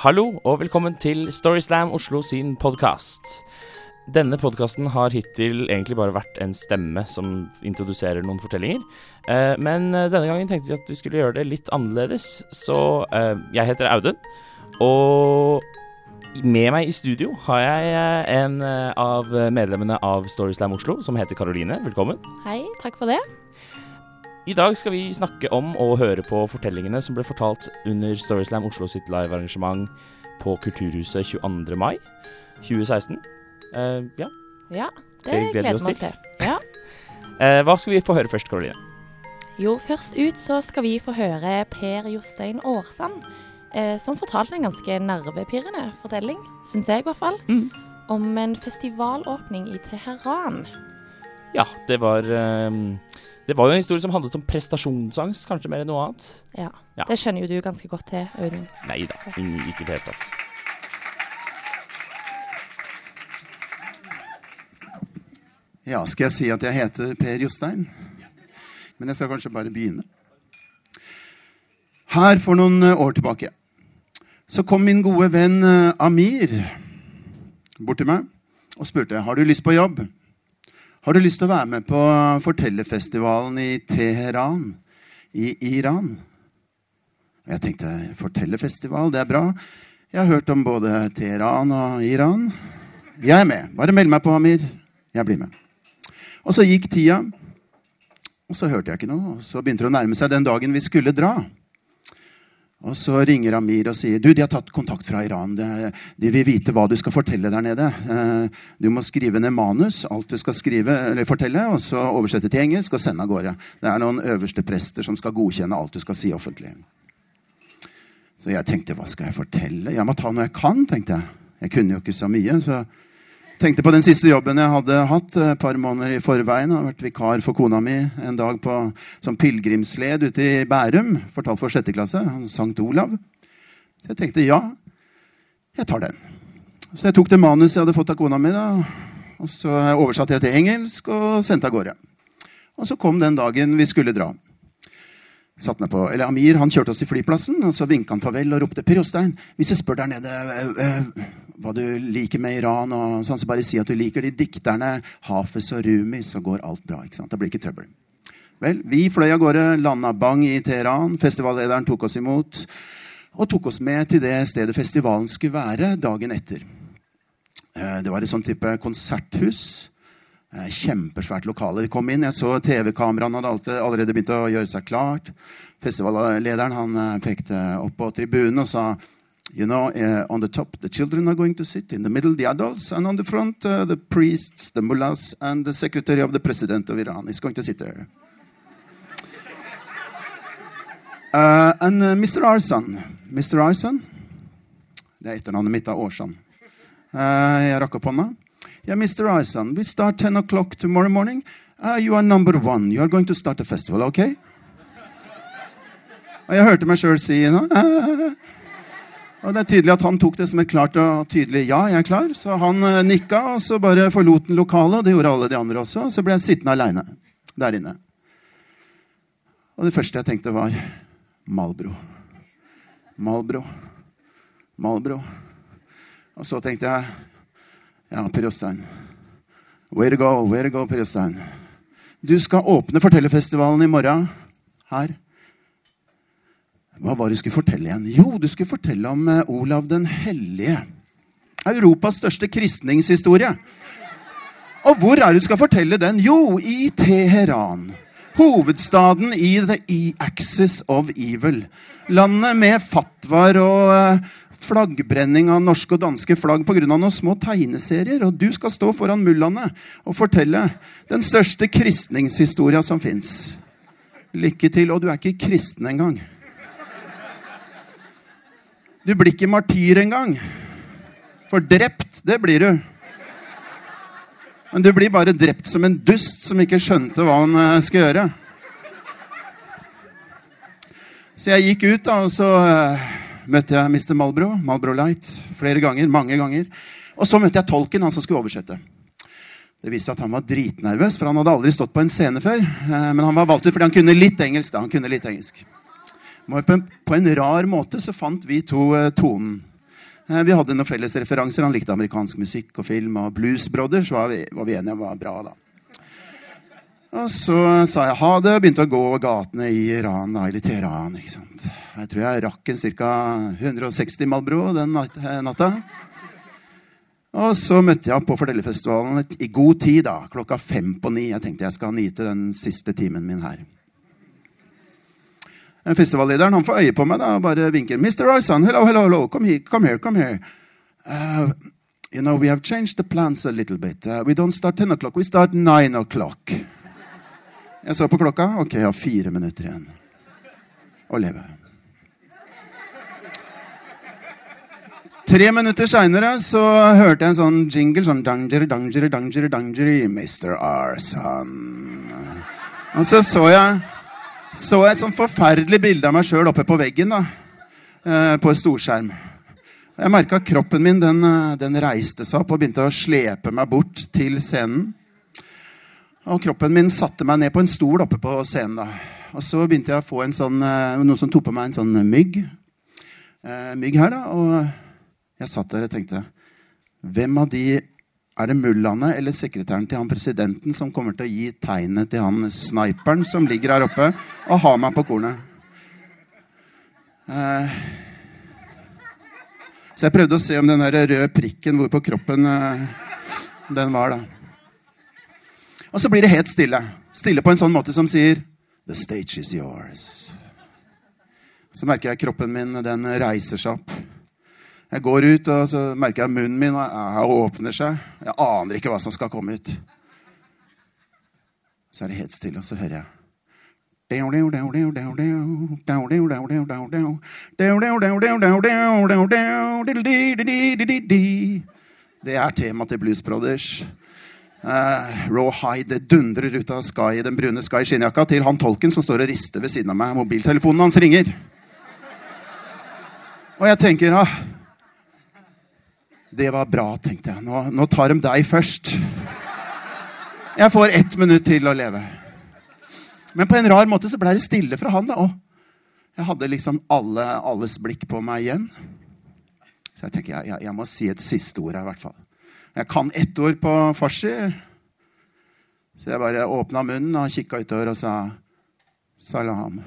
Hallo og velkommen til Storyslam Oslo sin podkast. Denne podkasten har hittil egentlig bare vært en stemme som introduserer noen fortellinger. Eh, men eh, denne gangen tenkte vi at vi skulle gjøre det litt annerledes. Så eh, jeg heter Audun, og med meg i studio har jeg en av medlemmene av Storyslam Oslo, som heter Karoline. Velkommen. Hei, takk for det. I dag skal vi snakke om og høre på fortellingene som ble fortalt under Storyslam Oslo sitt livearrangement på Kulturhuset 22. mai 2016. Uh, ja. Ja, det, Det gleder vi oss til. til. Ja. uh, hva skal vi få høre først, Karoline? Jo, først ut så skal vi få høre Per Jostein Aarsand, eh, som fortalte en ganske nervepirrende fortelling, syns jeg i hvert fall, Mm. om en festivalåpning i Teheran. Ja, det var eh, Det var jo en historie som handlet om prestasjonsangst, kanskje mer enn noe annet. Ja. Ja. Det skjønner jo du ganske godt til, Audun. Nei da, ikke i det hele tatt. Ja, skal jeg si at jeg heter Per Jostein? Men jeg skal kanskje bare begynne. Her for noen eh, år tilbake så kom min gode venn eh, Amir bort til meg og spurte har du lyst på jobb. Har du lyst til å være med på fortellerfestivalen i Teheran i Iran? Jeg tenkte fortellerfestival, det er bra. Jeg har hørt om både Teheran og Iran. Jeg er med. Bare meld meg på, Amir. Jeg blir med. Og så gikk tida, og så hørte jeg ikke noe. Og så begynte det å nærme seg den dagen vi skulle dra. Og så ringer Amir og sier du, de har tatt kontakt fra Iran. De, vil vite hva du skal fortelle der nede. Eh, Du må skrive ned manus, alt du skal skrive, fortelle, og så oversette til engelsk og sende av gårde. Det er noen øverste prester som skal godkjenne alt du skal si offentlig. Så jeg tenkte, hva skal jeg fortelle? Jeg må ta noe jeg kan, tenkte jeg. Jeg kunne jo ikke så mye. så tenkte på den siste jobben jeg hadde hatt et par måneder i forveien. Jeg har vært vikar for kona mi en dag på, som pilegrimsled ute i Bærum. Fortalt for sjette klasse. Sankt Olav. Så jeg tenkte ja, jeg tar den. Så jeg tok det manuset jeg hadde fått av kona mi, da, og så oversatte jeg til engelsk og sendte av gårde. Og så kom den dagen vi skulle dra. På, eller Amir han kjørte oss til flyplassen, og så vinka han farvel og ropte Per Jostein, hvis jeg spør der nede øh, øh, hva du liker med Iran, og sånn, så bare si at du liker de dikterne Hafez og Rumi, så går alt bra. ikke sant? Det blir ikke trøbbel. Vel, vi fløy av gårde, landa bang i Teheran. Festivallederen tok oss imot og tok oss med til det stedet festivalen skulle være dagen etter. Eh, Det var et sånn type konserthus. Eh, Kjempesvært lokale. Vi kom inn, jeg så TV-kameraene hadde allerede begynt å gjøre seg klart. Festivallederen han eh, pekte opp på tribunen og sa You know, uh, on the top, the children are going to sit. In the middle, the adults. And on the front, uh, the priests, the mullahs, and the secretary of the president of Iran is going to sit there. Uh, and uh, Mr. Arsan Mr. Arsan Det er etternavnet mitt av Årsan. Uh, jeg rakk opp hånda. Yeah, Mr. Arsan, we start 10 o'clock tomorrow morning. Uh, you are number one. You are going to start a festival, okay? Og jeg hørte meg sjøl si no? uh, Og det er tydelig at han tok det som et klart og tydelig ja, jeg er klar. Så han uh, nikka, og så bare forlot han lokalet. Det gjorde alle de andre også. Og så ble jeg sittende aleine der inne. Og det første jeg tenkte, var Malbro. Malbro. Malbro. Og så tenkte jeg ja, Per Jostein. Where to go, where to go, Per Jostein. Du skal åpne Fortellerfestivalen i morgen her. Hva var det du skulle fortelle igjen? Jo, du skulle fortelle om eh, Olav den hellige. Europas største kristningshistorie. Og hvor er det du skal fortelle den? Jo, i Teheran. Hovedstaden i the e-axis of evil. Landet med fatwaer og eh, flaggbrenning av norske og danske flagg pga. noen små tegneserier. Og du skal stå foran mullaene og fortelle den største kristningshistoria som fins. Lykke til. Og du er ikke kristen engang. Du blir ikke martyr engang. For drept, det blir du. Men du blir bare drept som en dust som ikke skjønte hva han eh, skal gjøre. Så jeg gikk ut, da, og så eh, møtte jeg Mr. Malbro, Malbro Light, flere ganger. mange ganger. Og så møtte jeg tolken, han som skulle oversette. Det viste seg at han var dritnervøs, for han hadde aldri stått på en scene før. Eh, Men han var valgt ut fordi han kunne litt engelsk. da, han kunne litt engelsk. På en, rar måte så fant vi to eh, tonen. Eh, Vi hadde noen felles referanser. Han likte amerikansk musikk og film. Og Blues Brothers var vi, var vi enige om var bra, da. Og så sa jeg ha det, og begynte å gå gatene i Iran, da, eller Teheran. ikke sant? Jeg tror jeg rakk en ca. 160 Malbro den eh, natta. Og så møtte jeg ham på Fortellerfestivalen i god tid, da, klokka fem på ni. Jeg tenkte jeg skal nyte den siste timen min her. Festivallederen han får øye på meg da, og bare vinker. Mr. Royson, hello, hello, hello, come here, come here. come here. Uh, you know, we have changed the plans a little bit. Uh, we don't start 10 o'clock, we start 9 o'clock. Jeg så på klokka. Ok, jeg har fire minutter igjen å leve. Tre minutter seinere så hørte jeg en sånn jingle sånn danger, danger, danger, danger, Mr. Arson. Og så så jeg så jeg et sånn forferdelig bilde av meg sjøl oppe på veggen da, eh, på en storskjerm. Jeg merka kroppen min den, eh, den reiste seg opp og begynte å slepe meg bort til scenen. Og kroppen min satte meg ned på en stol oppe på scenen. da. Og så begynte jeg å få en sånn, eh, noen som tok på meg en sånn mygg. Mygg her, da. Og jeg satt der og tenkte Hvem av de er det mullaene eller sekretæren til han presidenten som kommer til å gi tegnet til han sniperen som ligger her oppe, og har meg på kornet? Eh, så jeg prøvde å se om den der røde prikken hvor på kroppen eh, den var, da. Og så blir det helt stille. Stille på en sånn måte som sier The stage is yours. Så merker jeg kroppen min, den reiser seg opp. Jeg går ut, og så merker jeg munnen min uh, åpner seg. Jeg aner ikke hva som skal komme ut. Så er det helt stille, og så hører jeg Det er temaet til Blues Brothers. Uh, raw high, det dundrer ut av Sky, den brune Sky skinnjakka til han tolken som står og rister ved siden av meg. Mobiltelefonen hans ringer. Og jeg tenker ah, Det var bra, tenkte jeg. Nå, nå tar de deg først. Jeg får ett minutt til å leve. Men på en rar måte så ble det stille fra han. da, og Jeg hadde liksom alle, alles blikk på meg igjen. Så jeg tenker jeg, jeg, jeg må si et siste ord her, i hvert fall. Jeg kan ett ord på farsi. Så jeg bare åpna munnen og kikka utover og sa salam.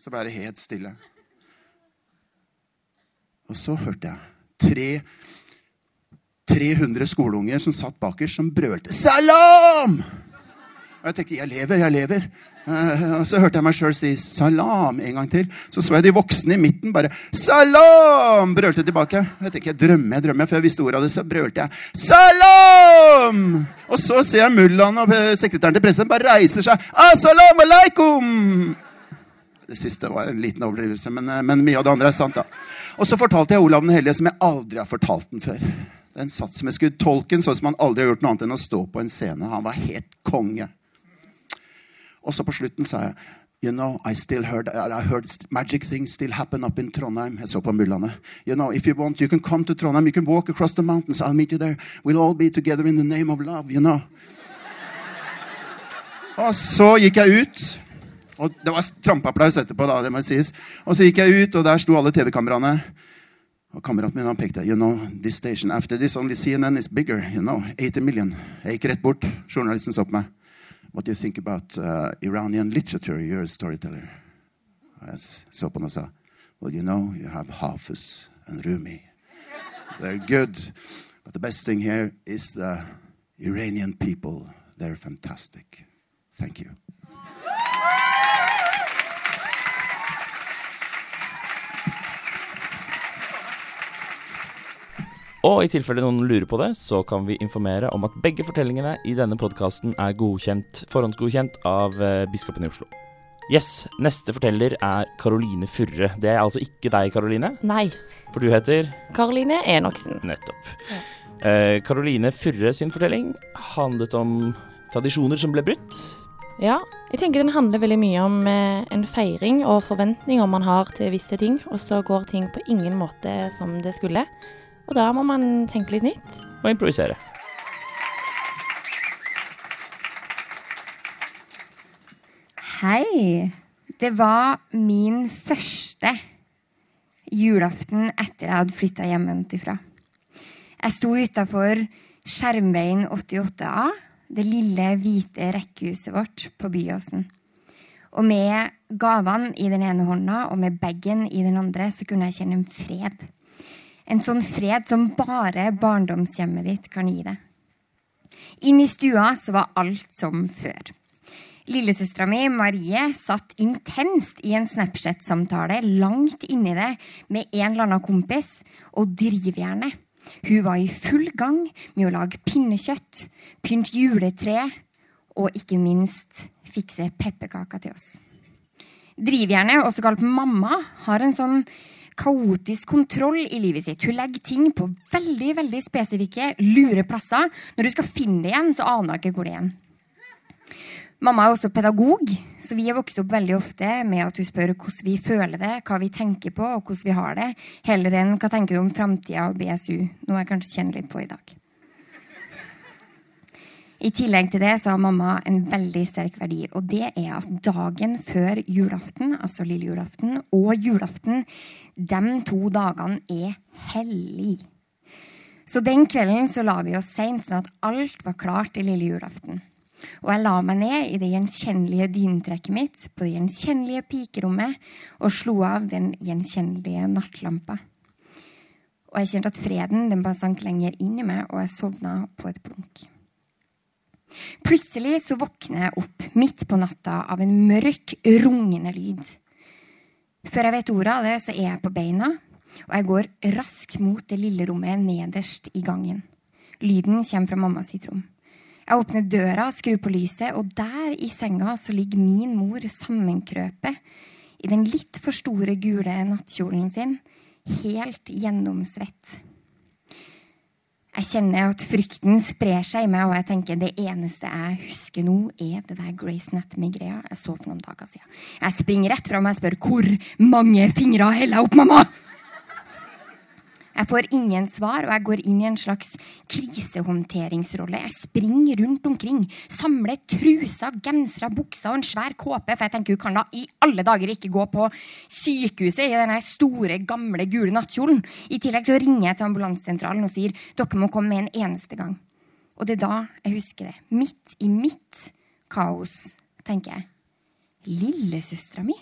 Så ble det helt stille. Og så hørte jeg tre 300 skoleunger som satt bakerst, som brølte 'salam'! Og jeg tenkte 'jeg lever, jeg lever'. Eh, Og så hørte jeg meg sjøl si 'salam' en gang til. Så så jeg de voksne i midten bare 'salam' brølte tilbake. Jeg tenkte, jeg drømmer, jeg drømmer. Før jeg visste ordet av det, så brølte jeg 'salam'! Og så ser jeg mullaen og sekretæren til presidenten bare reiser seg. 'Assalamu alaikum'! Det siste var en liten overdrivelse, men, eh, men mye av det andre er sant. da. Og så fortalte jeg Olav den hellige som jeg aldri har fortalt den før. Den satt som jeg skulle Tolken den sånn som han aldri har gjort noe annet enn å stå på en scene. Han var helt konge. Og så på slutten sa jeg You know, I still heard, I heard magic things still happen up in Trondheim. Jeg så på mullene. You know, if you want, you can come to Trondheim. You can walk across the mountains. I'll meet you there. We'll all be together in the name of love, you know. Og så gikk jeg ut. Og det var trampeapplaus etterpå, da, det må sies. Og så gikk jeg ut, og der sto alle TV-kameraene. Og kameraten min han pekte. You know, this station after this only CNN is bigger. You know, 80 million. Jeg gikk rett bort. Journalisten så på meg. What do you think about uh, Iranian literature? You're a storyteller. Og jeg så på han og sa Well, you know, you have Hafiz and Rumi. They're good. But the best thing here is the Iranian people. They're fantastic. Thank you. Og i tilfelle noen lurer på det, så kan vi informere om at begge fortellingene i denne podkasten er godkjent, forhåndsgodkjent av eh, biskopen i Oslo. Yes, neste forteller er Karoline Furre. Det er altså ikke deg, Karoline, Nei. for du heter Karoline Enoksen. Nettopp. Ja. Eh, Karoline Furre sin fortelling handlet om tradisjoner som ble brutt. Ja, jeg tenker den handler veldig mye om eh, en feiring og forventninger man har til visse ting, og så går ting på ingen måte som det skulle. Og da må man tenke litt nytt. Og improvisere. Hei. Det var min første julaften etter jeg hadde flytta hjemmefra. Jeg sto utafor Skjermveien 88A, det lille, hvite rekkehuset vårt på Byåsen. Og med gavene i den ene hånda og med bagen i den andre, så kunne jeg kjenne en fred. En sånn fred som bare barndomshjemmet ditt kan gi deg. Inn i stua så var alt som før. Lillesøstera mi, Marie, satt intenst i en Snapchat-samtale langt inni det med en eller annen kompis og drivjernet. Hun var i full gang med å lage pinnekjøtt, pynte juletre og ikke minst fikse pepperkaker til oss. Drivjernet, også kalt mamma, har en sånn kaotisk kontroll i livet sitt. Hun legger ting på veldig veldig spesifikke, lure plasser. Når du skal finne det igjen, så aner hun ikke hvor det er. Mamma er også pedagog, så vi har vokst opp veldig ofte med at hun spør hvordan vi føler det, hva vi tenker på, og hvordan vi har det, heller enn hva tenker du om framtida og BSU, noe jeg kanskje kjenner litt på i dag. I tillegg til det så har mamma en veldig sterk verdi, og det er at dagen før julaften, altså lille julaften, og julaften, de to dagene er hellig. Så den kvelden så la vi oss seint, sånn at alt var klart til lille julaften. Og jeg la meg ned i det gjenkjennelige dynetrekket mitt på det gjenkjennelige pikerommet og slo av den gjenkjennelige nattlampa. Og jeg kjente at freden den bare sank lenger inn i meg, og jeg sovna på et blunk. Plutselig så våkner jeg opp midt på natta av en mørk, rungende lyd. Før jeg vet ordet av det, så er jeg på beina, og jeg går raskt mot det lille rommet nederst i gangen. Lyden kommer fra mamma sitt rom. Jeg åpner døra, skrur på lyset, og der i senga så ligger min mor sammenkrøpet i den litt for store, gule nattkjolen sin, helt gjennomsvett. Jeg kjenner at frykten sprer seg i meg, og jeg tenker det eneste jeg husker nå, er det der Grace Anatomy-greia jeg så for noen dager siden. Jeg springer rett fram og spør hvor mange fingre heller jeg opp, mamma? Jeg får ingen svar, og jeg går inn i en slags krisehåndteringsrolle. Jeg springer rundt omkring, samler truser, gensere, bukser og en svær kåpe. For jeg tenker hun kan da i alle dager ikke gå på sykehuset i denne store, gamle, gule nattkjolen. I tillegg så ringer jeg til ambulansesentralen og sier dere må komme med en eneste gang. Og det er da jeg husker det. Midt i mitt kaos tenker jeg Lillesøstera mi?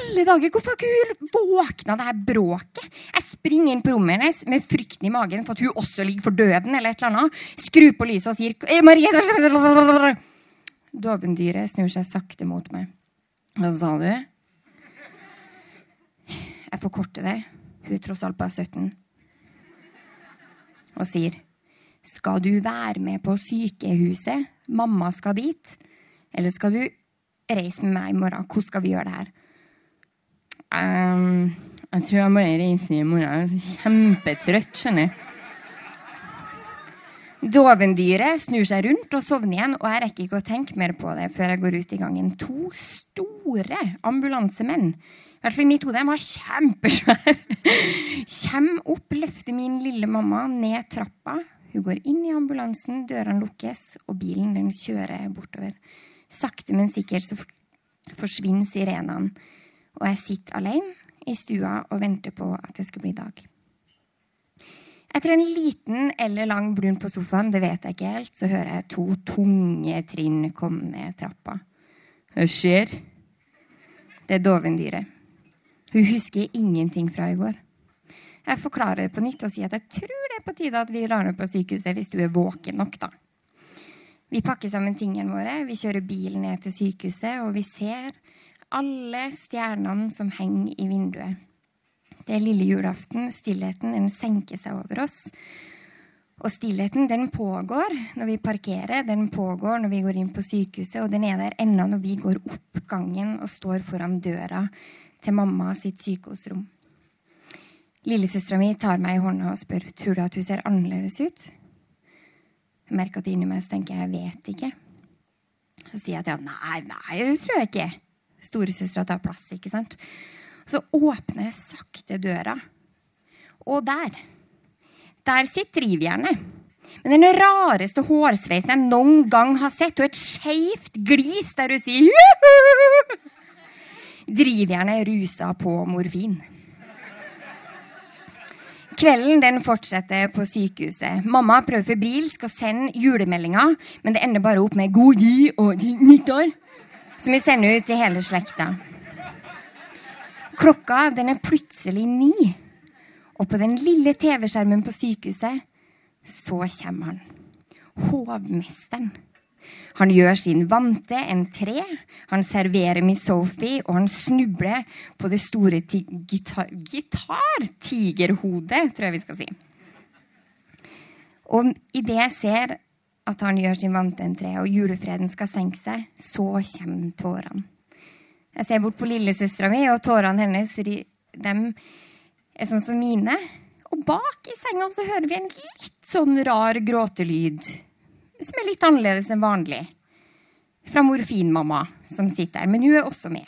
alle dager, hvorfor har ikke hun våkna det her bråket? Springer inn på rommet hennes med frykten i magen for at hun også ligger for døden. eller et eller annet. Skrur på lyset og sier «Eh, Marie Dovendyret snur seg sakte mot meg. Hva sa du? Jeg forkorter det. Hun er tross alt bare 17. Og sier Skal du være med på sykehuset? Mamma skal dit. Eller skal du reise med meg i morgen? Hvordan skal vi gjøre det her? Um, jeg tror jeg bare reiser i morgen. Jeg er kjempetrøtt, skjønner du. Dovendyret snur seg rundt og sovner igjen, og jeg rekker ikke å tenke mer på det før jeg går ut i gangen. To store ambulansemenn, i hvert fall i mitt hode, de var kjempesvære, Kjem opp, løfter min lille mamma ned trappa. Hun går inn i ambulansen, dørene lukkes, og bilen den kjører bortover. Sakte, men sikkert så forsvinner sirenene og jeg sitter alene i stua og venter på at det skal bli dag. Etter en liten eller lang brun på sofaen, det vet jeg ikke helt, så hører jeg to tunge trinn komme ned trappa. Hva skjer? Det er dovendyret. Hun husker ingenting fra i går. Jeg forklarer det på nytt og sier at jeg tror det er på tide at vi lar henne på sykehuset hvis du er våken nok, da. Vi pakker sammen tingene våre, vi kjører bilen ned til sykehuset, og vi ser alle stjernene som henger i vinduet. Det er lille julaften. Stillheten den senker seg over oss. Og stillheten den pågår når vi parkerer, den pågår når vi går inn på sykehuset, og den er der ennå når vi går opp gangen og står foran døra til mamma sitt sykehusrom. Lillesøstera mi tar meg i hånda og spør tror du at hun ser annerledes ut. Jeg merker at inni meg så tenker jeg jeg vet ikke. Så sier jeg at ja, nei, nei, det tror jeg ikke storesøstera tar plass. ikke sant? Så åpner jeg sakte døra. Og der Der sitter rivjernet. Med den rareste hårsveisen jeg noen gang har sett, og et skeivt glis der hun sier Juhu! Drivjernet rusa på morfin. Kvelden den fortsetter på sykehuset. Mamma prøver febrilsk å sende julemeldinger, men det ender bare opp med 'god jul' og 'nyttår', som vi sender ut til hele slekta. Klokka den er plutselig ni, og på den lille TV-skjermen på sykehuset så kommer han. Hovmesteren. Han gjør sin vante entré. Han serverer Miss Sophie, og han snubler på det store ti gitar gitar-tigerhodet, tror jeg vi skal si. Og idet jeg ser at han gjør sin vante entré, og julefreden skal senke seg, så kommer tårene. Jeg ser bort på lillesøstera mi, og tårene hennes de er sånn som mine. Og bak i senga så hører vi en litt sånn rar gråtelyd. Som er litt annerledes enn vanlig. Fra morfinmamma, som sitter der. Men hun er også med.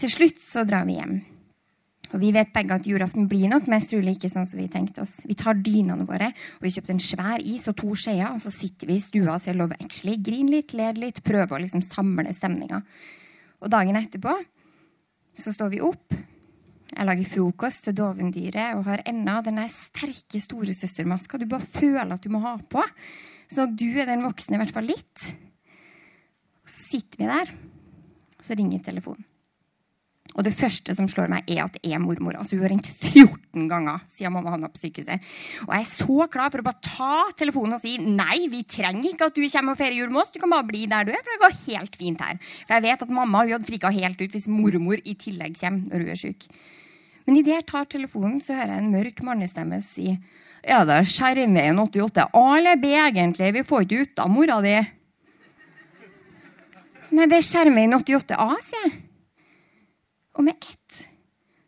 Til slutt så drar vi hjem. Og vi vet begge at julaften blir nok mest trolig ikke sånn som vi tenkte oss. Vi tar dynene våre, og vi kjøper en svær is og to skjeer, og så sitter vi i stua og ser Love Actually, griner litt, ler litt, prøver å liksom samle stemninga. Og dagen etterpå så står vi opp. Jeg lager frokost til dovendyret og har ennå den sterke storesøstermaska du bare føler at du må ha på. Så du er den voksne, i hvert fall litt. Så sitter vi der, og så ringer telefonen. Og det første som slår meg, er at det er mormor. Altså, hun har ringt 14 ganger siden mamma havna på sykehuset. Og jeg er så klar for å bare ta telefonen og si nei, vi trenger ikke at du kommer og feirer jul med oss. Du kan bare bli der du er, for det går helt fint her. For jeg vet at mamma hun hadde frika helt ut hvis mormor i tillegg kommer når hun er syk. Men idet jeg tar telefonen, så hører jeg en mørk mannestemme si Er det Skjermveien 88 A eller B, egentlig? Vi får ikke ut av mora di. Nei, det er Skjermveien 88 A, sier jeg. Og med ett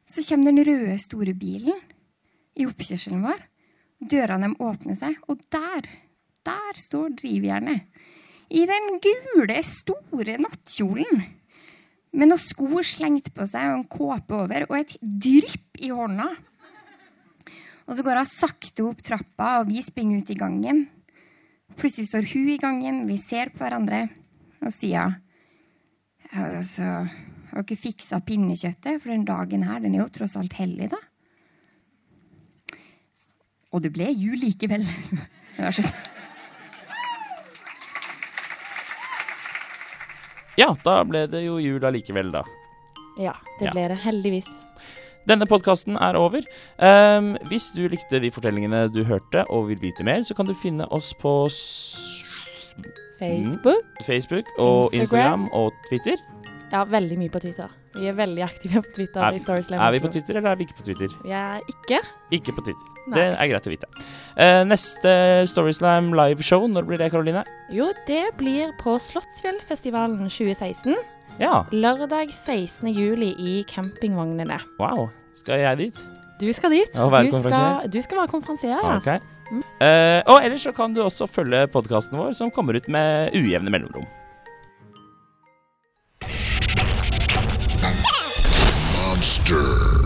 så kommer den røde, store bilen i oppkjørselen vår. Dørene åpner seg, og der, der står drivjernet. I den gule, store nattkjolen. Med noen sko slengt på seg og en kåpe over og et drypp i hånda. Og så går hun sakte opp trappa, og vi springer ut i gangen. Plutselig står hun i gangen, vi ser på hverandre, og sier ja, altså, har dere fiksa pinnekjøttet? For den dagen her, den er jo tross alt hellig, da. Og det ble jul likevel. Ja, da ble det jo jul allikevel, da. Ja, det Ja. ble det. Heldigvis. Denne podkasten er over. Um, hvis du likte de fortellingene du hørte og vil vite mer, så kan du finne oss på s Facebook. Facebook og Instagram. Instagram og Twitter. Ja, veldig mye på Twitter. Vi er veldig aktive på Twitter. Er- Er vi på Twitter, eller er vi ikke på Twitter? Vi er ikke. Ikke på Twitter. Nei. Det er greit å vite. Uh, neste Storyslam liveshow, når blir det, Karoline? Jo, det blir på Slottsfjellfestivalen 2016. Ja, Lørdag 16. juli i campingvognene. wow. Skal jeg dit? Du skal dit. Og være du, skal, du skal være konferansier, ja. Ok. Uh, og ellers så kan du også følge podkasten vår, som kommer ut med ujevne mellomrom. Monster.